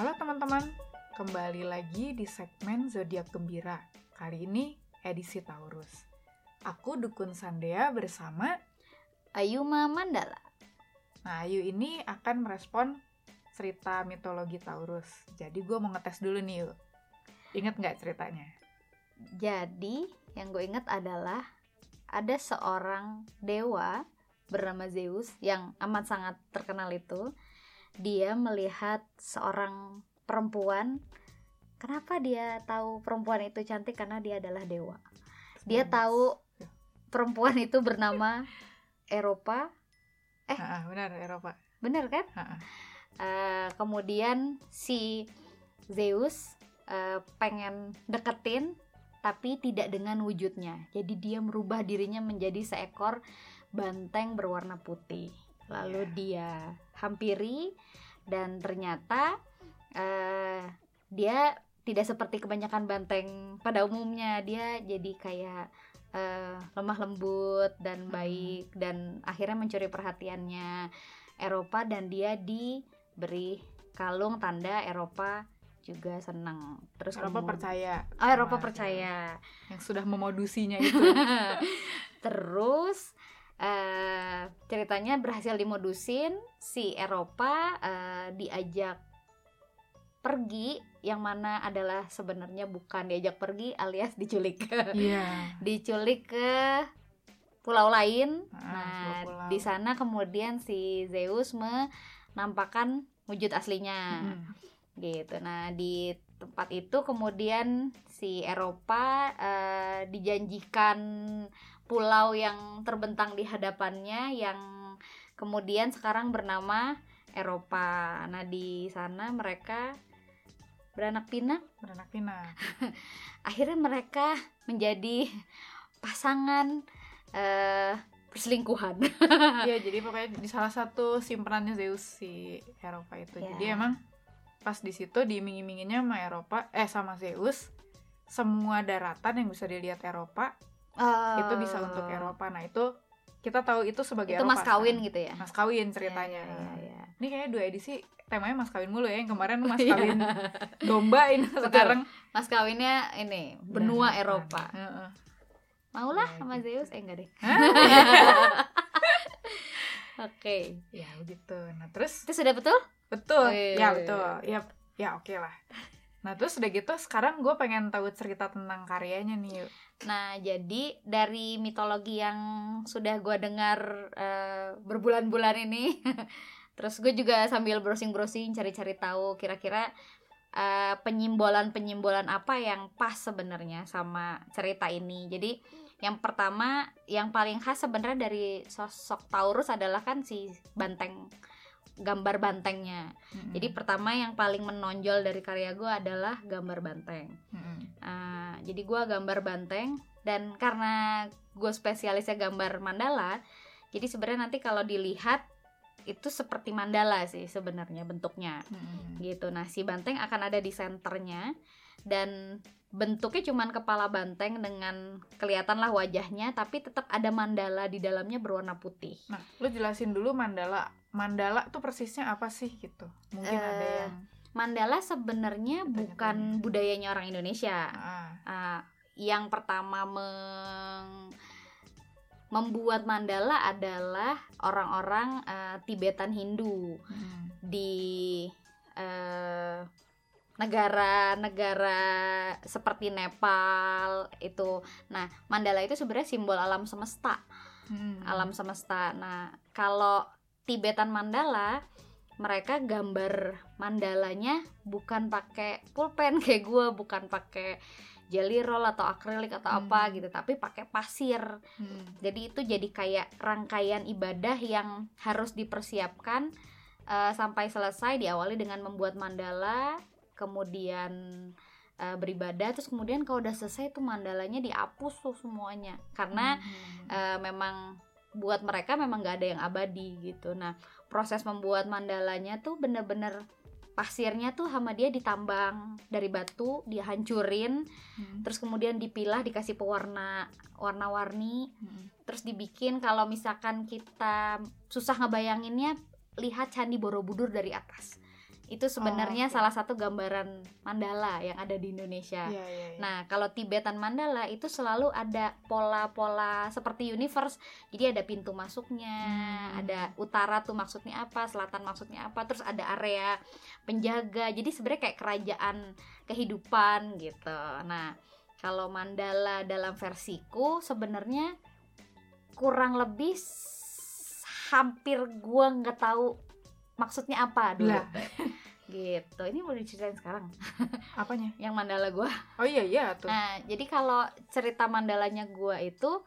Halo teman-teman, kembali lagi di segmen Zodiak Gembira. Kali ini edisi Taurus. Aku Dukun Sandea bersama Ayuma Mandala. Nah, Ayu ini akan merespon cerita mitologi Taurus. Jadi gue mau ngetes dulu nih yuk. Ingat nggak ceritanya? Jadi, yang gue ingat adalah ada seorang dewa bernama Zeus yang amat sangat terkenal itu. Dia melihat seorang perempuan. Kenapa dia tahu perempuan itu cantik? Karena dia adalah dewa. Dia tahu perempuan itu bernama Eropa. Eh. Benar Eropa. Bener kan? Ah, Eh, kemudian si Zeus eh, pengen deketin tapi tidak dengan wujudnya. Jadi dia merubah dirinya menjadi seekor banteng berwarna putih. Lalu dia hampiri dan ternyata eh, dia tidak seperti kebanyakan banteng pada umumnya. Dia jadi kayak eh, lemah lembut dan Hmm. baik dan akhirnya mencuri perhatiannya Eropa dan dia diberi kalung tanda Eropa juga senang. Terus Eropa kemud- percaya. Oh, Eropa percaya. Yang sudah memodusinya itu. Terus eh, ceritanya berhasil dimodusin si Eropa eh, diajak pergi yang mana adalah sebenarnya bukan diajak pergi alias diculik. Iya. diculik ke pulau lain. Ah, nah, pulau. di sana kemudian si Zeus menampakkan wujud aslinya Mm. gitu. Nah, di tempat itu kemudian si Eropa eh, dijanjikan pulau yang terbentang di hadapannya yang kemudian sekarang bernama Eropa. Nah, di sana mereka beranak pinak Beranak pinak. akhirnya mereka menjadi pasangan eh perselingkuhan. Iya, jadi pokoknya di salah satu simpenannya Zeus si Eropa itu. Ya. Jadi emang pas di situ diiming-iminginnya sama Eropa eh sama Zeus semua daratan yang bisa dilihat Eropa itu bisa untuk Eropa. Nah, itu kita tahu itu sebagai Oh. Itu Eropa. mas kawin sekarang. gitu ya. Mas kawin ceritanya. Iya, iya, iya. Ini kayaknya dua edisi temanya mas kawin mulu ya. Yang kemarin mas Iya. kawin domba ini sekarang Mas kawinnya ini benua daratan. Eropa. Heeh. Maulah Iya, sama gitu. Zeus eh enggak deh. Oke. Ya begitu. Nah, terus Itu sudah betul? Betul, Wih. ya betul, ya ya oke lah. Nah terus udah gitu sekarang gue pengen tahu cerita tentang karyanya nih. Yuk. Nah, jadi dari mitologi yang sudah gue dengar eh, berbulan-bulan ini, terus gue juga sambil browsing-browsing cari-cari tahu kira-kira eh, penyimbolan-penyimbolan apa yang pas sebenarnya sama cerita ini. Jadi yang pertama, yang paling khas sebenarnya dari sosok Taurus adalah kan si banteng, gambar bantengnya. Mm-mm. Jadi pertama yang paling menonjol dari karya gue adalah gambar banteng. Mm-mm. Ah, jadi gua gambar banteng dan karena gue spesialisnya gambar mandala, jadi sebenarnya nanti kalau dilihat itu seperti mandala sih sebenarnya bentuknya Mm-mm. gitu. Nah si banteng akan ada di senternya dan bentuknya cuman kepala banteng dengan kelihatan lah wajahnya, tapi tetap ada mandala di dalamnya berwarna putih. Nah lu jelasin dulu mandala. Mandala tuh persisnya apa sih gitu? Mungkin ada Eh, yang Mandala sebenarnya bukan budayanya orang Indonesia. ah, Ah, yang pertama meng- membuat mandala adalah orang-orang eh, Tibetan Hindu mm. di eh, negara-negara seperti Nepal itu. Nah, mandala itu sebenarnya simbol alam semesta Mm. alam semesta. Nah, kalau Tibetan mandala, mereka gambar mandalanya bukan pakai pulpen kayak gue, bukan pakai jelly roll atau akrilik atau apa Hmm. gitu, tapi pakai pasir. Mm. Jadi itu jadi kayak rangkaian ibadah yang harus dipersiapkan eh, sampai selesai diawali dengan membuat mandala, kemudian eh, beribadah, terus kemudian kalau udah selesai tuh mandalanya dihapus tuh semuanya. Karena Mm. eh, memang buat mereka memang gak ada yang abadi gitu. Nah, proses membuat mandalanya tuh bener-bener pasirnya tuh sama dia ditambang dari batu, dia hancurin, Mm. terus kemudian dipilah, dikasih pewarna warna-warni, Mm. terus dibikin kalau misalkan kita susah ngebayanginnya, lihat candi Borobudur dari atas. Itu sebenarnya oke. salah satu gambaran mandala yang ada di Indonesia Iya, iya, iya. Nah, kalau Tibetan Mandala itu selalu ada pola-pola seperti universe. Jadi ada pintu masuknya, Hmm. ada utara tuh maksudnya apa, selatan maksudnya apa, terus ada area penjaga. Jadi sebenarnya kayak kerajaan kehidupan gitu. Nah, kalau mandala dalam versiku sebenarnya kurang lebih hampir gua nggak tahu maksudnya apa dulu. Lah. gitu. Ini mau diceritain sekarang apanya yang mandala gua. oh iya iya tuh Nah, jadi kalau cerita mandalanya gua itu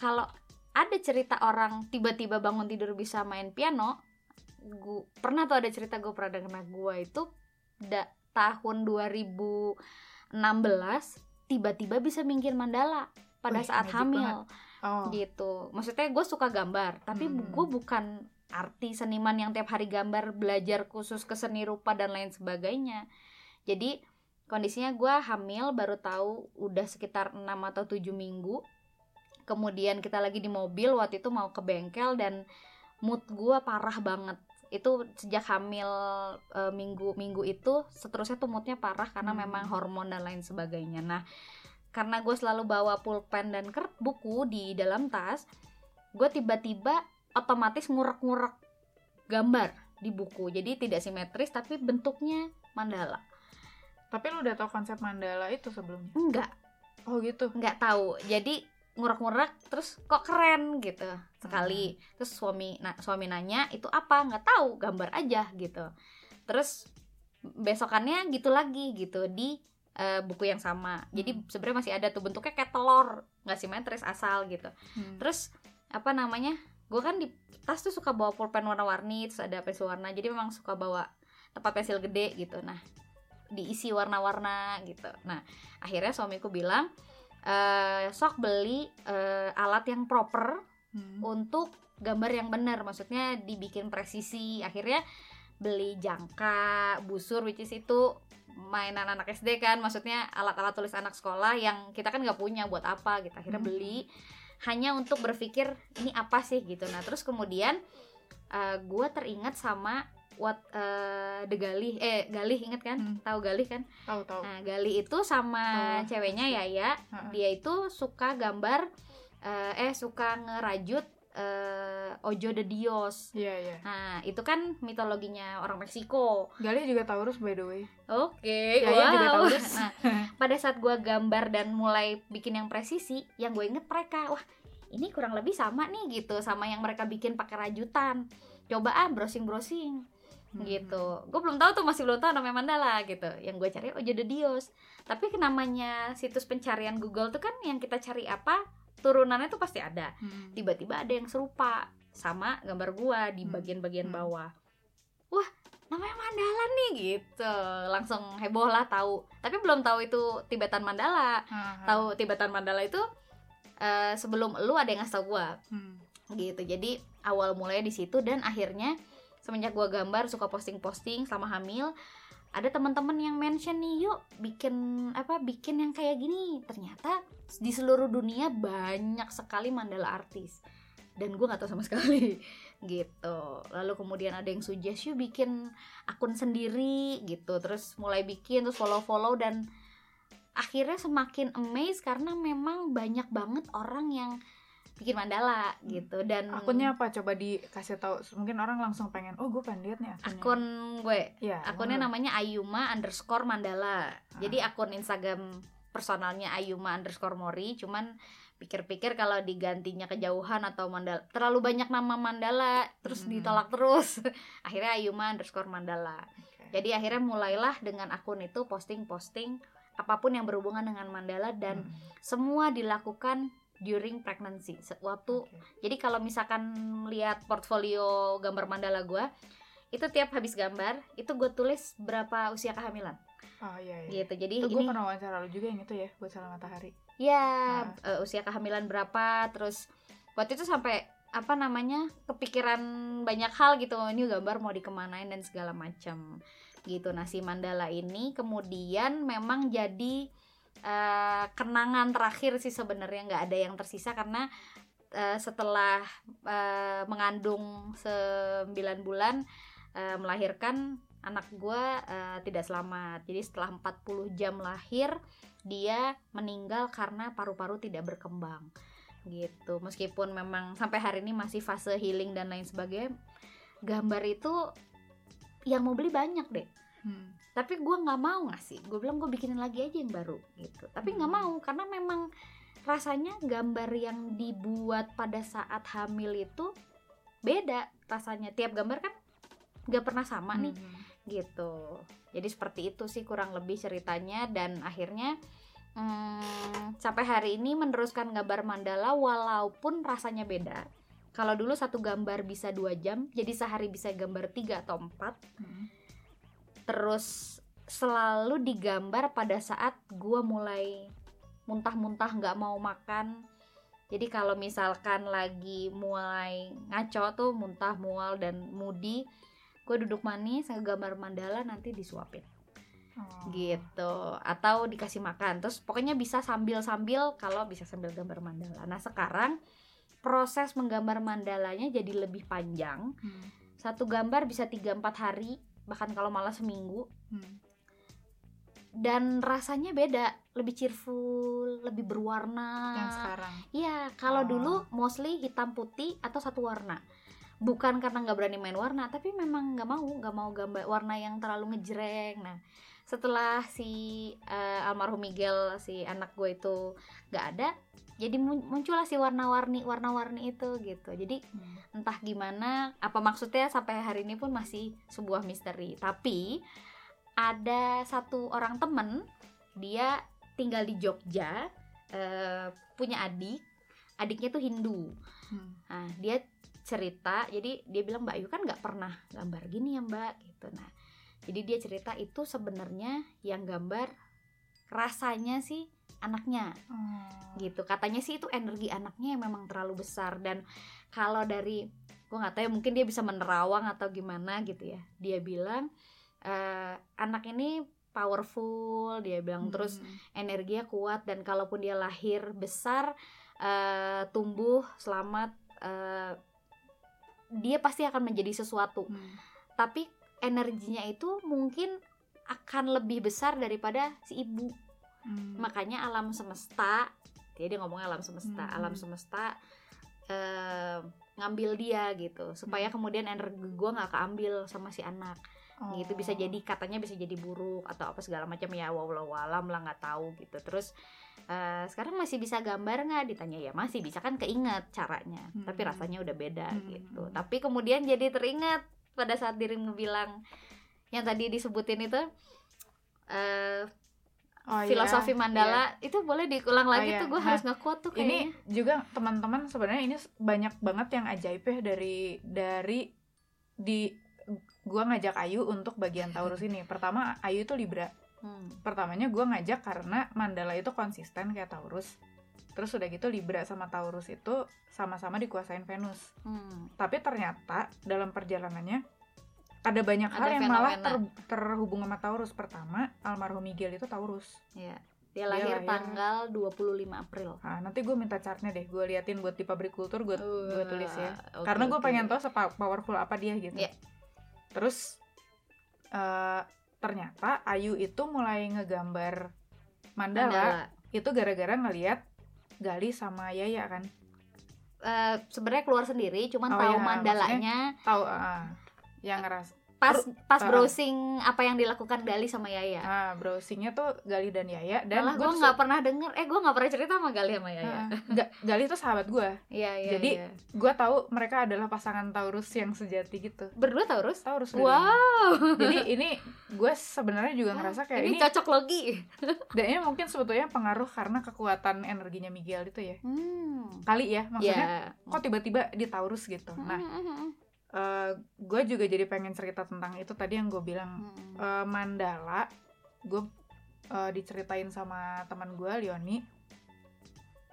kalau ada cerita orang tiba-tiba bangun tidur bisa main piano, gua pernah tuh ada cerita gue pernah denger nah, gua itu da, tahun 2016 tiba-tiba bisa minggir mandala pada Wih, saat hamil oh gitu. Maksudnya gue suka gambar, tapi Hmm. gue bukan artis seniman yang tiap hari gambar, belajar khusus ke seni rupa dan lain sebagainya. Jadi kondisinya gue hamil baru tahu udah sekitar 6 atau 7 minggu. Kemudian kita lagi di mobil waktu itu mau ke bengkel dan mood gue parah banget. Itu sejak hamil e, minggu-minggu itu seterusnya tuh moodnya parah karena Hmm. memang hormon dan lain sebagainya. Nah, karena gue selalu bawa pulpen dan ker buku di dalam tas, gue tiba-tiba otomatis ngurek-ngurek gambar di buku. Jadi tidak simetris tapi bentuknya mandala. tapi lu udah tau konsep mandala itu sebelumnya Enggak, oh gitu nggak tahu. Jadi ngurek-ngurek terus kok keren gitu sekali. Terus suami nah suami nanya itu apa? nggak tahu, gambar aja gitu. Terus besokannya gitu lagi gitu di eh, buku yang sama. Jadi Hmm. sebenarnya masih ada tuh bentuknya kayak telur, nggak simetris asal gitu. Hmm. terus apa namanya gue kan di tas tuh suka bawa pulpen warna-warni terus ada pensil warna jadi memang suka bawa tempat pensil gede gitu. Nah diisi warna-warna gitu. Nah akhirnya suamiku bilang eh sok beli eh, alat yang proper Hmm. untuk gambar yang benar. Maksudnya dibikin presisi. Akhirnya beli jangka busur which is itu mainan anak SD kan. Maksudnya alat-alat tulis anak sekolah yang kita kan nggak punya buat apa gitu. Akhirnya Hmm. Hanya untuk berpikir ini apa sih? gitu. Nah terus kemudian gue teringat sama what eh, The Galih. Eh Galih inget kan? Hmm. tahu Galih kan? Tahu tahu. Nah Galih itu sama Tahu. ceweknya Yaya. Heeh. dia itu suka gambar eh, eh suka ngerajut eh, Ojo de Dios. Iya iya. Nah itu kan mitologinya orang Meksiko. Gali juga Taurus by the way. Oke Yaya juga wow. Taurus. Nah pada saat gua gambar dan mulai bikin yang presisi yang gue inget mereka wah ini kurang lebih sama nih gitu sama yang mereka bikin pakai rajutan. Coba ah browsing browsing Hmm. gitu. Gue belum tahu tuh masih belum tahu namanya mandala gitu. Yang gue cari Ojo de Dios. Tapi namanya situs pencarian Google tuh kan yang kita cari apa turunannya tuh pasti ada Hmm. tiba-tiba ada yang serupa sama gambar gua di Hmm. bagian-bagian Hmm. bawah wah namanya mandala nih gitu langsung heboh lah tahu tapi belum tahu itu Tibetan mandala ha. tahu Tibetan mandala itu eh, sebelum lu ada yang ngasih tau gua Hmm. gitu jadi awal mulai di situ dan akhirnya semenjak gua gambar suka posting-posting selama hamil ada teman-teman yang mention nih yuk bikin apa bikin yang kayak gini. Ternyata di seluruh dunia banyak sekali mandala artis. Dan gue nggak tahu sama sekali gitu. Lalu kemudian ada yang suggest yuk bikin akun sendiri gitu. Terus mulai bikin terus follow follow dan akhirnya semakin amazed karena memang banyak banget orang yang bikin mandala gitu. Dan akunnya apa? Coba dikasih tahu. Mungkin orang langsung pengen oh gue pengen lihat nih akunnya. Akun gue. Ya akunnya namanya Ayuma underscore Mandala. Ah. jadi akun Instagram personalnya Ayuma underscore Mori cuman pikir-pikir kalau digantinya kejauhan atau mandala terlalu banyak nama mandala terus Hmm. ditolak terus. Akhirnya Ayuma underscore Mandala. Oke. jadi akhirnya mulailah dengan akun itu posting-posting apa pun yang berhubungan dengan mandala dan Hmm. semua dilakukan during pregnancy waktu Oke. jadi kalau misalkan lihat portfolio gambar mandala gue itu tiap habis gambar itu gue tulis berapa usia kehamilan. Oh iya iya. Gitu jadi itu gue pernah wawancara lu juga yang itu ya buat salam matahari. Ya Ah. eh, usia kehamilan berapa terus waktu itu sampai apa namanya kepikiran banyak hal gitu ini gambar mau dikemanain dan segala macam gitu. Nah si mandala ini kemudian memang jadi eh, kenangan terakhir sih sebenarnya nggak ada yang tersisa karena eh, setelah eh, mengandung 9 bulan eh, melahirkan anak gue uh, tidak selamat. Jadi setelah 40 jam lahir dia meninggal karena paru-paru tidak berkembang gitu. Meskipun memang sampai hari ini masih fase healing dan lain sebagainya gambar itu yang mau beli banyak deh. Hmm. Tapi gue nggak mau ngasih. Gue bilang gue bikinin lagi aja yang baru gitu. Tapi nggak hmm. mau karena memang rasanya gambar yang dibuat pada saat hamil itu beda rasanya. Tiap gambar kan nggak pernah sama nih hmm. gitu. Jadi seperti itu sih kurang lebih ceritanya. Dan akhirnya hmm, sampai hari ini meneruskan gambar mandala walaupun rasanya beda. Kalau dulu satu gambar bisa dua jam jadi sehari bisa gambar tiga atau empat. Hmm. Terus selalu digambar pada saat gue mulai muntah-muntah nggak mau makan. Jadi kalau misalkan lagi mulai ngaco tuh muntah mual dan mudi gue duduk manis gambar mandala nanti disuapin. Oh. gitu. Atau dikasih makan. Terus pokoknya bisa sambil sambil kalau bisa sambil gambar mandala. Nah sekarang proses menggambar mandalanya jadi lebih panjang. Hmm. satu gambar bisa 3-4 hari bahkan kalau malah seminggu. Hmm. Dan rasanya beda lebih cheerful lebih berwarna. Yang sekarang. Iya kalau oh. dulu mostly hitam putih atau satu warna. Bukan karena nggak berani main warna tapi memang nggak mau nggak mau gambar warna yang terlalu ngejreng. Nah setelah si uh, almarhum Miguel si anak gue itu nggak ada jadi muncullah si warna-warni warna-warni itu gitu jadi hmm. entah gimana apa maksudnya sampai hari ini pun masih sebuah misteri tapi ada satu orang temen dia tinggal di Jogja uh, punya adik adiknya tuh Hindu hmm. nah dia cerita jadi dia bilang Mbak Ayu kan nggak pernah gambar gini ya Mbak gitu nah jadi dia cerita itu sebenarnya yang gambar rasanya sih anaknya hmm. gitu katanya sih itu energi anaknya yang memang terlalu besar dan kalau dari gue nggak tahu ya mungkin dia bisa menerawang atau gimana gitu ya dia bilang uh, anak ini powerful dia bilang hmm. terus energinya kuat dan kalaupun dia lahir besar uh, tumbuh selamat uh, dia pasti akan menjadi sesuatu hmm. tapi energinya itu mungkin akan lebih besar daripada si ibu hmm. makanya alam semesta dia dia ngomongnya alam semesta hmm. alam semesta uh, ngambil dia gitu supaya hmm. kemudian energi gue nggak keambil sama si anak oh. gitu bisa oh. jadi katanya bisa jadi buruk atau apa segala macam ya walau alam lah nggak tahu gitu terus uh, sekarang masih bisa gambar nggak ditanya ya masih bisa kan keinget caranya hmm. tapi rasanya udah beda hmm. gitu tapi kemudian jadi teringat pada saat dirimu bilang yang tadi disebutin itu uh, Oh, filosofi iya, mandala iya. itu boleh diulang lagi oh, iya. tuh gue nah, harus ngekuat tuh kayaknya. Ini juga teman-teman sebenarnya ini banyak banget yang ajaib ya dari dari di gue ngajak Ayu untuk bagian Taurus ini pertama Ayu itu Libra hmm. pertamanya gue ngajak karena Mandala itu konsisten kayak Taurus terus udah gitu Libra sama Taurus itu sama-sama dikuasain Venus hmm. tapi ternyata dalam perjalanannya ada banyak ada hal yang malah ter, terhubung sama Taurus pertama almarhum Miguel itu Taurus ya dia lahir, dia lahir tanggal 25 April. Nah, nanti gue minta chartnya deh, gue liatin buat di pabrik kultur, gue uh, gue tulis ya. Okay, Karena gue okay. pengen tahu sepowerful apa dia gitu. Yeah terus uh, ternyata Ayu itu mulai ngegambar mandala, mandala. itu gara-gara ngeliat Gali sama Yaya kan? Uh, sebenarnya keluar sendiri cuman oh, tahu ya, mandalanya. tahu uh, yang ngeras pas pas uh, browsing apa yang dilakukan Gali sama Yaya. Nah, browsingnya tuh Gali dan Yaya dan gue nggak pernah denger, eh gue nggak pernah cerita sama Gali sama Yaya. Uh, Gali tuh sahabat gue. Iya iya. Jadi iya. gue tahu mereka adalah pasangan Taurus yang sejati gitu. Berdua Taurus? Taurus. Wow. Jadi ini gue sebenarnya juga ngerasa kayak ini, ini cocok logi. dan ini mungkin sebetulnya pengaruh karena kekuatan energinya Miguel itu ya. Hmm. Kali ya maksudnya. Yeah. Kok tiba-tiba di Taurus gitu. Nah. Uh, eh, gue juga jadi pengen cerita tentang itu tadi yang gue bilang. Hmm. uh, mandala gue uh, diceritain sama teman gue Leoni.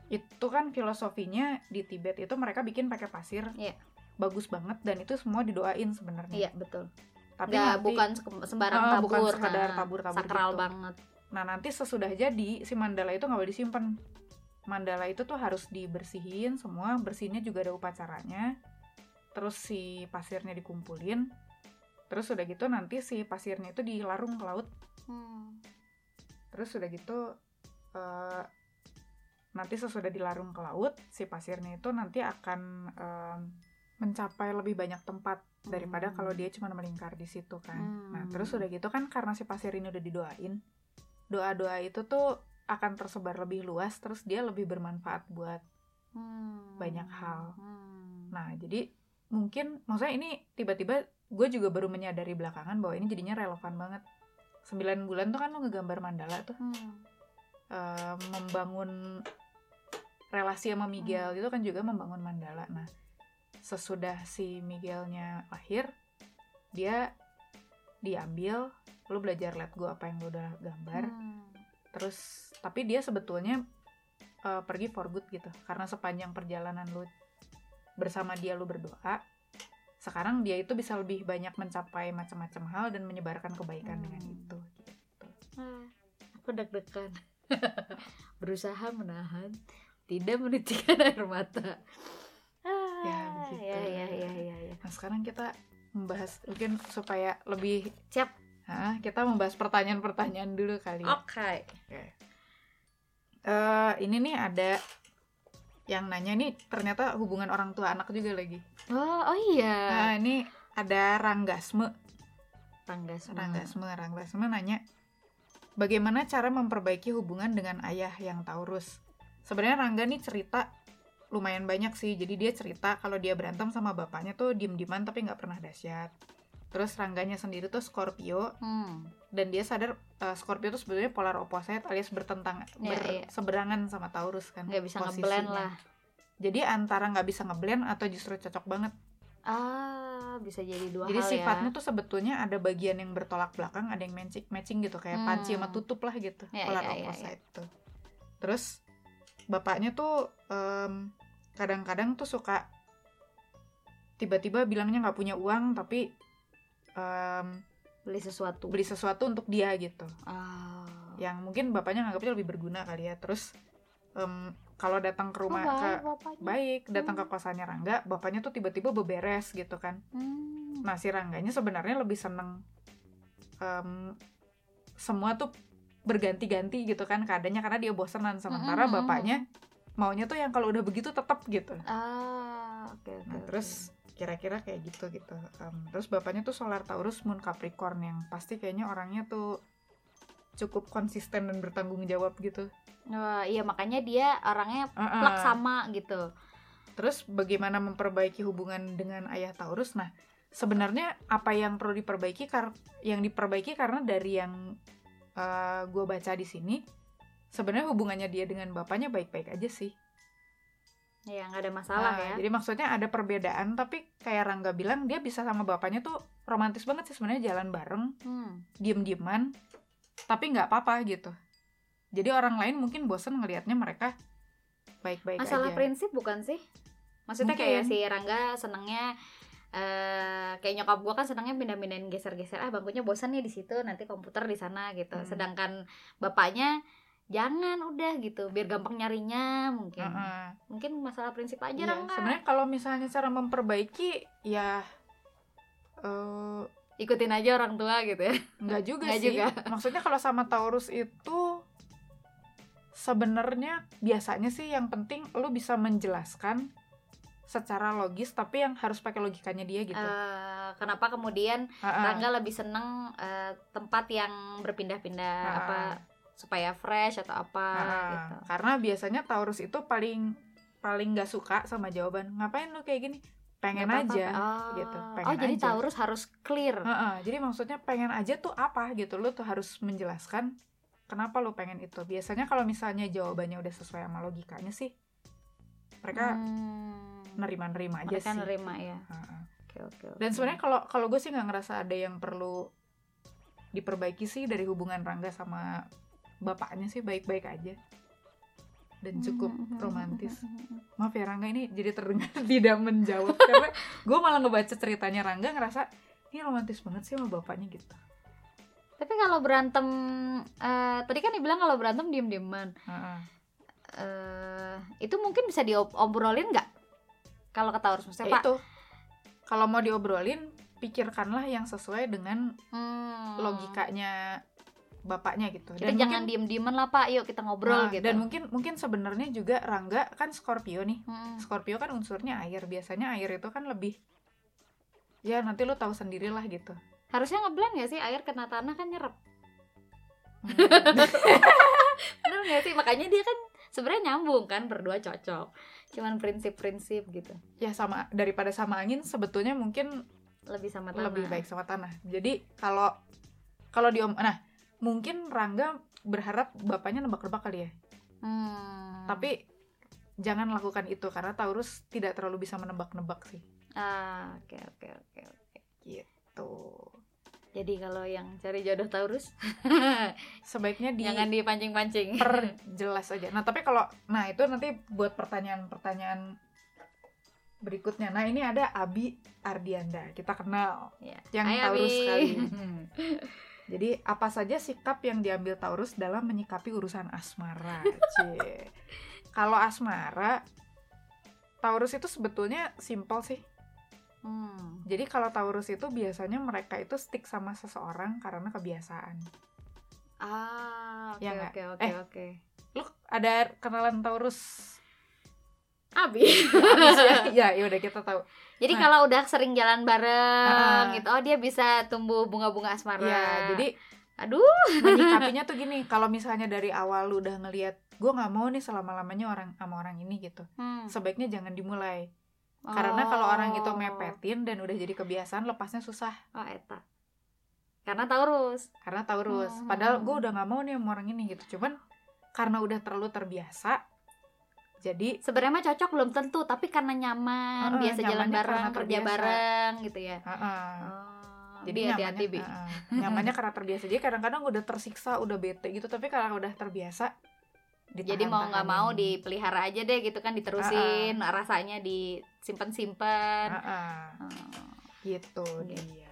Itu kan filosofinya di Tibet itu mereka bikin pakai pasir. Yeah. bagus banget dan itu semua didoain sebenarnya. Iya yeah, betul. Tapi Nggak, nanti, bukan sembarang uh, tabur bukan sekadar nah, tabur tabur sakral gitu. banget. Nah nanti sesudah jadi si mandala itu nggak boleh disimpan. Mandala itu tuh harus dibersihin semua bersihnya juga ada upacaranya terus si pasirnya dikumpulin terus udah gitu nanti si pasirnya itu dilarung ke laut hmm. terus udah gitu uh, nanti sesudah dilarung ke laut si pasirnya itu nanti akan um, mencapai lebih banyak tempat daripada hmm. kalau dia cuma melingkar di situ kan hmm. nah terus udah gitu kan karena si pasir ini udah didoain doa-doa itu tuh akan tersebar lebih luas terus dia lebih bermanfaat buat hmm. banyak hal hmm. nah jadi mungkin maksudnya ini tiba-tiba gue juga baru menyadari belakangan bahwa ini jadinya relevan banget sembilan bulan tuh kan lo ngegambar mandala tuh hmm. uh, membangun relasi sama Miguel hmm. itu kan juga membangun mandala nah sesudah si Miguelnya lahir dia diambil lu belajar let go apa yang lu udah gambar hmm. terus tapi dia sebetulnya uh, pergi for good gitu karena sepanjang perjalanan lu bersama dia lu berdoa sekarang dia itu bisa lebih banyak mencapai macam-macam hal dan menyebarkan kebaikan hmm. dengan itu gitu. ah, aku deg-degan berusaha menahan tidak menitikkan air mata ah, ya begitu ya, ya, ya, ya, ya. nah sekarang kita membahas mungkin supaya lebih siap Hah, kita membahas pertanyaan-pertanyaan dulu kali ya oke okay. okay. uh, eh, ini nih ada yang nanya nih ternyata hubungan orang tua anak juga lagi. Oh, oh iya. Nah, ini ada Ranggasme. Ranggasme. Ranggasme, Ranggasme nanya, bagaimana cara memperbaiki hubungan dengan ayah yang Taurus? Sebenarnya Rangga nih cerita lumayan banyak sih. Jadi dia cerita kalau dia berantem sama bapaknya tuh diem-dieman tapi nggak pernah dahsyat terus rangganya sendiri tuh Scorpio hmm. dan dia sadar uh, Scorpio tuh sebenarnya polar opposite alias bertentang ya, berseberangan ya. sama Taurus kan nggak bisa ngeblend lah jadi antara nggak bisa ngeblend atau justru cocok banget ah bisa jadi dua jadi hal sifatnya ya. tuh sebetulnya ada bagian yang bertolak belakang ada yang matching matching gitu kayak hmm. panci sama tutup lah gitu ya, polar ya, opposite ya, ya. tuh terus bapaknya tuh kadang kadang-kadang tuh suka tiba-tiba bilangnya nggak punya uang tapi um, beli sesuatu beli sesuatu untuk dia gitu oh. yang mungkin bapaknya nganggapnya lebih berguna kali ya terus um, kalau datang ke rumah oh, baik, ke bapaknya. baik datang hmm. ke kosannya Rangga bapaknya tuh tiba-tiba beberes gitu kan hmm. nah si Rangganya sebenarnya lebih seneng um, semua tuh berganti-ganti gitu kan keadaannya karena dia bosenan sementara hmm, bapaknya maunya tuh yang kalau udah begitu tetap gitu ah okay, okay, nah okay. terus kira-kira kayak gitu gitu. Um, terus bapaknya tuh solar Taurus Moon Capricorn yang pasti kayaknya orangnya tuh cukup konsisten dan bertanggung jawab gitu. Wah, iya makanya dia orangnya uh -uh. plak sama gitu. Terus bagaimana memperbaiki hubungan dengan ayah Taurus? Nah sebenarnya apa yang perlu diperbaiki kar yang diperbaiki karena dari yang uh, gue baca di sini sebenarnya hubungannya dia dengan bapaknya baik-baik aja sih Ya nggak ada masalah nah, ya. Jadi maksudnya ada perbedaan tapi kayak Rangga bilang dia bisa sama bapaknya tuh romantis banget sih sebenarnya jalan bareng, hmm. diem-dieman, tapi nggak apa-apa gitu. Jadi orang lain mungkin bosen ngelihatnya mereka baik-baik aja. Masalah prinsip bukan sih? Maksudnya mungkin. kayak si Rangga senengnya Uh, kayak nyokap gue kan senangnya pindah-pindahin geser-geser ah bangkunya bosan nih di situ nanti komputer di sana gitu hmm. sedangkan bapaknya jangan udah gitu biar gampang nyarinya mungkin uh -uh. mungkin masalah prinsip aja iya, sebenarnya kalau misalnya cara memperbaiki ya uh, ikutin aja orang tua gitu ya nggak juga nggak sih juga. maksudnya kalau sama Taurus itu sebenarnya biasanya sih yang penting lo bisa menjelaskan secara logis tapi yang harus pakai logikanya dia gitu. Uh, kenapa kemudian uh -uh. Rangga lebih seneng uh, tempat yang berpindah-pindah uh -uh. apa supaya fresh atau apa nah, gitu. Karena biasanya Taurus itu paling paling nggak suka sama jawaban ngapain lu kayak gini pengen apa -apa. aja oh. gitu pengen oh jadi aja. Taurus harus clear uh -uh. jadi maksudnya pengen aja tuh apa gitu lu tuh harus menjelaskan kenapa lu pengen itu biasanya kalau misalnya jawabannya udah sesuai sama logikanya sih mereka hmm. nerima-nerima aja mereka sih nerima ya uh -uh. okay, okay, okay. dan sebenarnya kalau kalau gue sih nggak ngerasa ada yang perlu diperbaiki sih dari hubungan Rangga sama bapaknya sih baik-baik aja dan cukup hmm, hmm, hmm, romantis. Maaf ya Rangga ini jadi terdengar tidak menjawab karena gue malah ngebaca ceritanya Rangga ngerasa ini romantis banget sih sama bapaknya gitu. Tapi kalau berantem, uh, tadi kan dibilang kalau berantem diem-dieman. Uh -uh. Uh, itu mungkin bisa diobrolin nggak? Kalau kata harus maksudnya ya Pak? Itu. Kalau mau diobrolin, pikirkanlah yang sesuai dengan Hmm. logikanya bapaknya gitu. Kita jangan diem dieman lah pak. Yuk kita ngobrol Nah, gitu. dan mungkin mungkin sebenarnya juga Rangga kan Scorpio nih. Mm-mm. Scorpio kan unsurnya air. Biasanya air itu kan lebih ya nanti lu tahu sendirilah gitu. Harusnya ngeblend gak sih? Air kena tanah kan nyerap Hmm. bener gak sih? Makanya dia kan sebenarnya nyambung kan berdua cocok. Cuman prinsip-prinsip gitu. Ya sama daripada sama angin sebetulnya mungkin lebih sama tanah. lebih baik sama tanah. Jadi kalau kalau di nah mungkin Rangga berharap bapaknya nebak-nebak kali ya. Hmm. tapi jangan lakukan itu karena Taurus tidak terlalu bisa menebak-nebak sih. Ah oke oke oke oke. Gitu. Jadi kalau yang cari jodoh Taurus sebaiknya di jangan dipancing-pancing. perjelas aja. Nah tapi kalau nah itu nanti buat pertanyaan-pertanyaan berikutnya. Nah ini ada Abi Ardianda. Kita kenal Ya. yang Hai, Taurus Abi. sekali jadi apa saja sikap yang diambil Taurus dalam menyikapi urusan asmara kalau asmara Taurus itu sebetulnya simpel sih Hmm. jadi kalau Taurus itu biasanya mereka itu stick sama seseorang karena kebiasaan ah oke Ya oke oke Eh. oke lu ada kenalan Taurus Abi Abis ya? Ya ya udah kita tahu. Jadi Nah. kalau udah sering jalan bareng Ah. gitu oh dia bisa tumbuh bunga-bunga asmara. Ya jadi aduh. Menyikapinya tuh gini kalau misalnya dari awal lu udah ngelihat gue nggak mau nih selama lamanya orang sama orang ini gitu. Hmm. sebaiknya jangan dimulai. Karena kalau orang itu Oh. mepetin dan udah jadi kebiasaan lepasnya susah. Oh eta. Karena Taurus. Karena Taurus. Hmm. padahal gue udah nggak mau nih sama orang ini gitu. Cuman karena udah terlalu terbiasa jadi sebenarnya mah cocok belum tentu. Tapi karena nyaman Heeh, biasa jalan bareng kerja terbiasa. bareng gitu ya. Heeh. oh, jadi Bi, hati-hati bi. heeh. nyamannya karena terbiasa. Jadi kadang-kadang udah tersiksa udah bete gitu. Tapi karena udah terbiasa jadi mau nggak mau dipelihara aja deh gitu kan diterusin. Rasanya disimpan-simpan. Heeh, Hmm. gitu Gitu. dia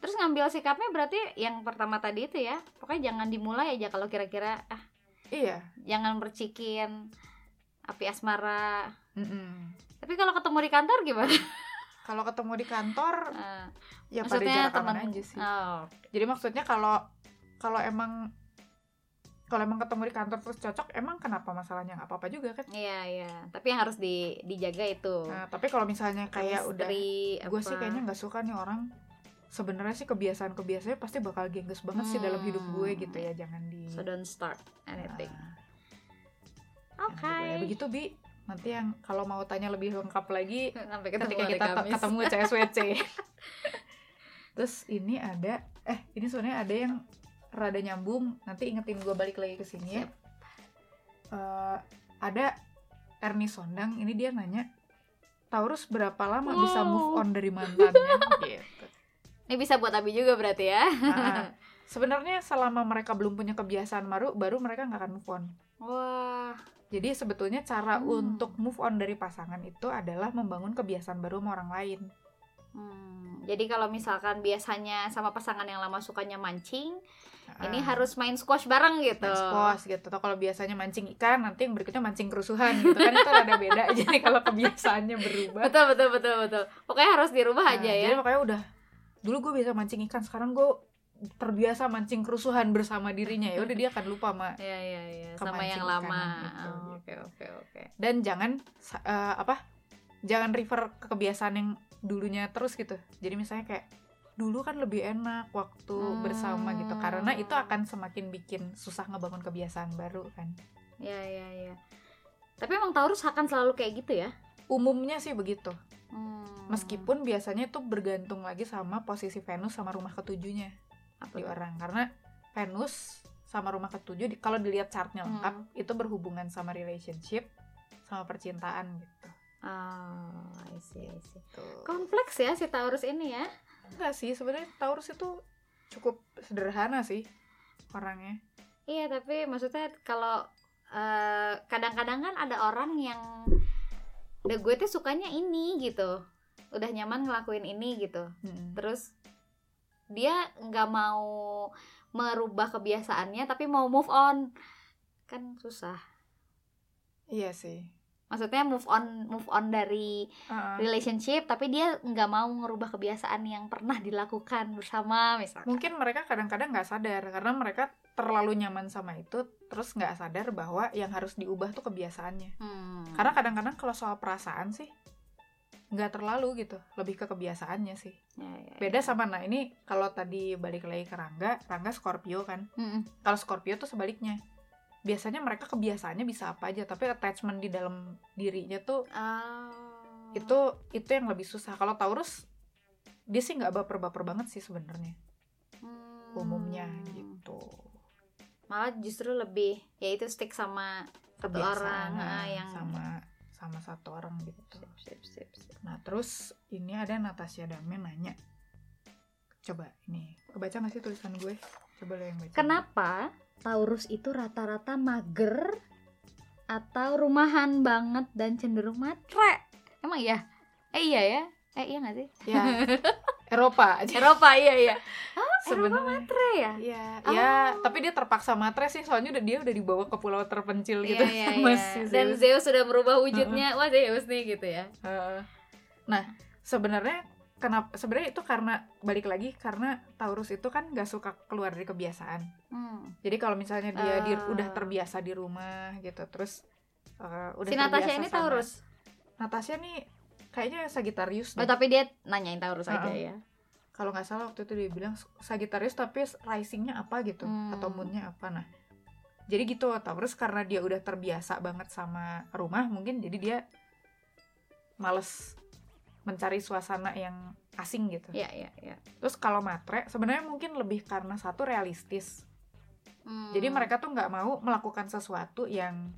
terus ngambil sikapnya berarti yang pertama tadi itu ya. Pokoknya jangan dimulai aja kalau kira-kira ah iya. jangan mercikin api asmara. Mm-mm. tapi kalau ketemu di kantor gimana? Kalau ketemu di kantor Ah, ya pada maksudnya aman teman aja sih. Oh jadi maksudnya kalau kalau emang kalau emang ketemu di kantor terus cocok emang kenapa masalahnya? Nggak apa-apa juga kan? Iya iya. Tapi yang harus di dijaga itu. Nah tapi kalau misalnya kayak udah Chemistry, gue sih kayaknya nggak suka nih orang sebenarnya sih kebiasaan kebiasaannya pasti bakal gengges banget sih dalam hidup gue Hmm. gitu ya jangan di so don't start anything. Nah, oke. jangan diboleh. begitu bi. Nanti yang kalau mau tanya lebih lengkap lagi sampai ketemu ketika kita Kamis. ketemu CSWC terus ini ada eh ini sebenarnya ada yang rada nyambung. Nanti ingetin gue balik lagi ke sini ya. Eh, ada Ernie Sondang ini dia nanya Taurus berapa lama bisa move Wow. on dari mantannya? Gitu. Ini bisa buat Abi juga berarti ya. Nah, sebenarnya selama mereka belum punya kebiasaan baru baru mereka nggak akan move on. Wah jadi sebetulnya cara Hmm. untuk move on dari pasangan itu adalah membangun kebiasaan baru sama orang lain Hmm, jadi kalau misalkan biasanya sama pasangan yang lama sukanya mancing, ini Ah, harus main squash bareng gitu. main squash gitu atau kalau biasanya mancing ikan nanti yang berikutnya mancing kerusuhan gitu kan itu ada beda jadi kalau kebiasaannya berubah Betul betul betul betul. Pokoknya harus dirubah Nah, aja jadi ya. makanya udah dulu gue bisa mancing ikan sekarang gue terbiasa mancing kerusuhan bersama dirinya ya udah dia akan lupa sama Iya iya iya. Sama yang lama. ikanan itu, Oh, Oke oke oke. dan jangan eh, apa jangan refer ke kebiasaan yang dulunya terus gitu jadi misalnya kayak dulu kan lebih enak waktu Hmm. bersama gitu karena itu akan semakin bikin susah ngebangun kebiasaan baru kan Iya iya iya. Tapi emang Taurus akan selalu kayak gitu ya? umumnya sih begitu Hmm. meskipun biasanya itu bergantung lagi sama posisi Venus sama rumah ketujuhnya apa di orang karena Venus sama rumah ketujuh di- kalau dilihat chartnya lengkap Hmm. itu berhubungan sama relationship sama percintaan gitu Oh, I see, I see. Tuh. Kompleks ya si Taurus ini ya. enggak sih sebenarnya Taurus itu cukup sederhana sih orangnya Iya, tapi maksudnya kalau eh, kadang-kadang kan ada orang yang udah gue tuh sukanya ini gitu. Udah nyaman ngelakuin ini gitu. Mm-mm. Terus dia nggak mau merubah kebiasaannya tapi mau move on. Kan susah. iya sih maksudnya move on move on dari Uh-uh. relationship tapi dia nggak mau ngerubah kebiasaan yang pernah dilakukan bersama misalnya mungkin mereka kadang-kadang nggak sadar karena mereka terlalu nyaman sama itu terus nggak sadar bahwa yang harus diubah tuh kebiasaannya Hmm. karena kadang-kadang kalau soal perasaan sih nggak terlalu gitu lebih ke kebiasaannya sih Ya, ya, ya. beda sama nah ini kalau tadi balik lagi ke Rangga Rangga Scorpio kan Mm-mm. kalau Scorpio tuh sebaliknya biasanya mereka kebiasaannya bisa apa aja tapi attachment di dalam dirinya tuh Oh. itu itu yang lebih susah kalau Taurus dia sih nggak baper-baper banget sih sebenarnya Hmm. umumnya gitu malah justru lebih ya itu stick sama satu orang nah, ah, yang sama sama satu orang gitu. Sip, sip, sip, sip. nah terus ini ada Natasha Damen nanya. Coba ini kebaca nggak sih tulisan gue? Coba lo yang baca. Kenapa Taurus itu rata-rata mager atau rumahan banget dan cenderung matre? Emang iya? Eh iya ya? Eh iya nggak sih? Ya. Eropa aja. Eropa iya iya sebenarnya matre ya ya Oh. ya tapi dia terpaksa matre sih soalnya udah dia udah dibawa ke pulau terpencil gitu Iya, iya, sama iya. si dan Zeus. Sudah merubah wujudnya wah Zeus nih gitu ya Heeh. nah sebenarnya kenapa sebenarnya itu karena balik lagi karena Taurus itu kan nggak suka keluar dari kebiasaan hmm. jadi kalau misalnya dia di- Ah. udah terbiasa di rumah gitu terus eh, udah si Natasha ini sama- Taurus Natasha nih kayaknya Sagittarius oh deh. tapi dia nanyain Taurus aja Heeh. ya kalau nggak salah waktu itu dia bilang Sagittarius tapi risingnya apa gitu Hmm. atau moonnya apa nah jadi gitu Taurus karena dia udah terbiasa banget sama rumah mungkin jadi dia males mencari suasana yang asing gitu Iya iya iya. terus kalau matre sebenarnya mungkin lebih karena satu realistis Hmm. jadi mereka tuh nggak mau melakukan sesuatu yang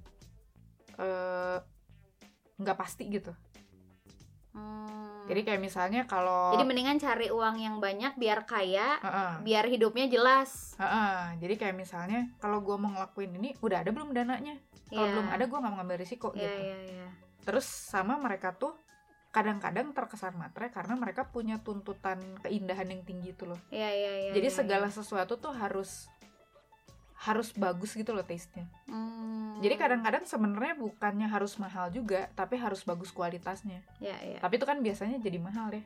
eh, nggak pasti gitu Hmm. Jadi kayak misalnya kalau Jadi mendingan cari uang yang banyak biar kaya, Heeh. biar hidupnya jelas. Heeh, jadi kayak misalnya kalau gue mau ngelakuin ini udah ada belum dananya kalau Iya. belum ada gue nggak mau ngambil risiko Iya gitu iya iya. terus sama mereka tuh kadang-kadang terkesan matre karena mereka punya tuntutan keindahan yang tinggi itu loh Iya iya iya. jadi iya, segala iya. sesuatu tuh harus harus bagus gitu loh taste-nya Hmm. jadi kadang-kadang sebenarnya bukannya harus mahal juga tapi harus bagus kualitasnya Iya iya. tapi itu kan biasanya jadi mahal deh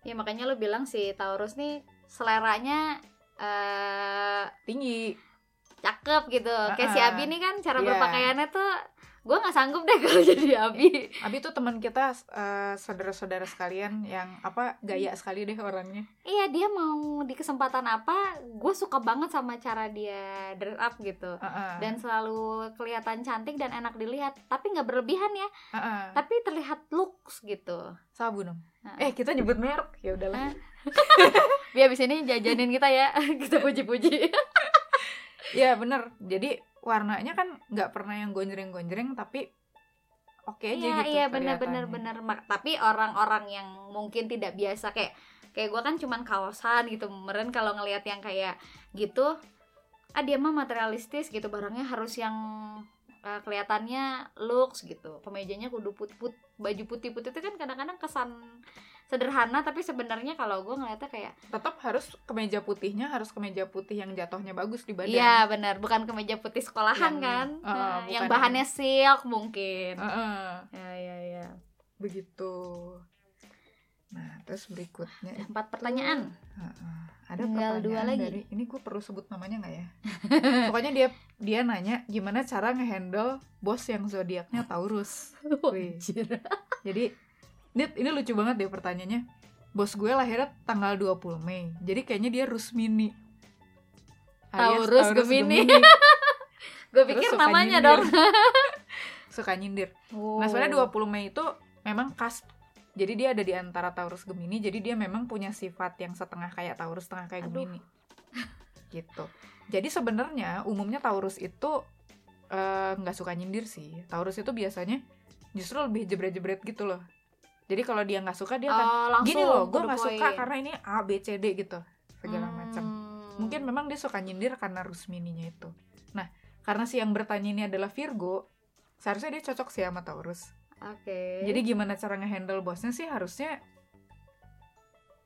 Ya makanya lo bilang si Taurus nih seleranya eh tinggi cakep gitu. Kayak si Abi nih kan cara iya. berpakaiannya tuh gue nggak sanggup deh kalau jadi Abi. Abi tuh teman kita eh, saudara-saudara sekalian yang apa gaya sekali deh orangnya Iya dia mau di kesempatan apa, gue suka banget sama cara dia dress up gitu. Heeh, Dan selalu kelihatan cantik dan enak dilihat, tapi nggak berlebihan ya. heeh. Tapi terlihat looks gitu. sabu dong Heeh. eh kita nyebut merek ya udahlah Biar abis ini jajanin kita ya, kita puji-puji. ya bener jadi warnanya kan nggak pernah yang gonjreng-gonjreng tapi oke aja Iya gitu iya benar benar. Mak- Tapi orang-orang yang mungkin tidak biasa kayak kayak gue kan cuman kaosan gitu. Meren kalau ngelihat yang kayak gitu, ah dia mah materialistis gitu. Barangnya harus yang eh, kelihatannya looks gitu. Kemejanya kudu put put baju putih putih itu kan kadang-kadang kesan sederhana tapi sebenarnya kalau gue ngeliatnya kayak tetap harus kemeja putihnya harus kemeja putih yang jatuhnya bagus di badan. Iya benar. Bukan kemeja putih sekolahan Yang- kan? eh, Nah, yang bahannya silk mungkin. Heeh, ya ya ya. Begitu. Nah terus berikutnya. Empat pertanyaan. Heeh. ada Tinggal pertanyaan dua lagi. dari ini gue perlu sebut namanya nggak ya? Pokoknya dia dia nanya gimana cara ngehandle bos yang zodiaknya Taurus? Wih. Jadi ini, ini lucu banget deh pertanyaannya. Bos gue lahirnya tanggal 20 Mei. Jadi kayaknya dia Rusmini. Alias Taurus Gemini. gue pikir namanya nyindir. dong Suka nyindir. Oh. Nah, soalnya 20 Mei itu memang khas. Jadi dia ada di antara Taurus Gemini. Jadi dia memang punya sifat yang setengah kayak Taurus, setengah kayak Aduh. Gemini. Gitu. Jadi sebenarnya umumnya Taurus itu eh, nggak suka nyindir sih. Taurus itu biasanya justru lebih jebret-jebret gitu loh. Jadi kalau dia nggak suka dia akan langsung gini loh gue nggak suka karena ini A B C D gitu segala Hmm. macam mungkin memang dia suka nyindir karena rusmininya itu. Nah karena si yang bertanya ini adalah Virgo seharusnya dia cocok sih sama Taurus. Oke. Jadi gimana cara ngehandle bosnya sih harusnya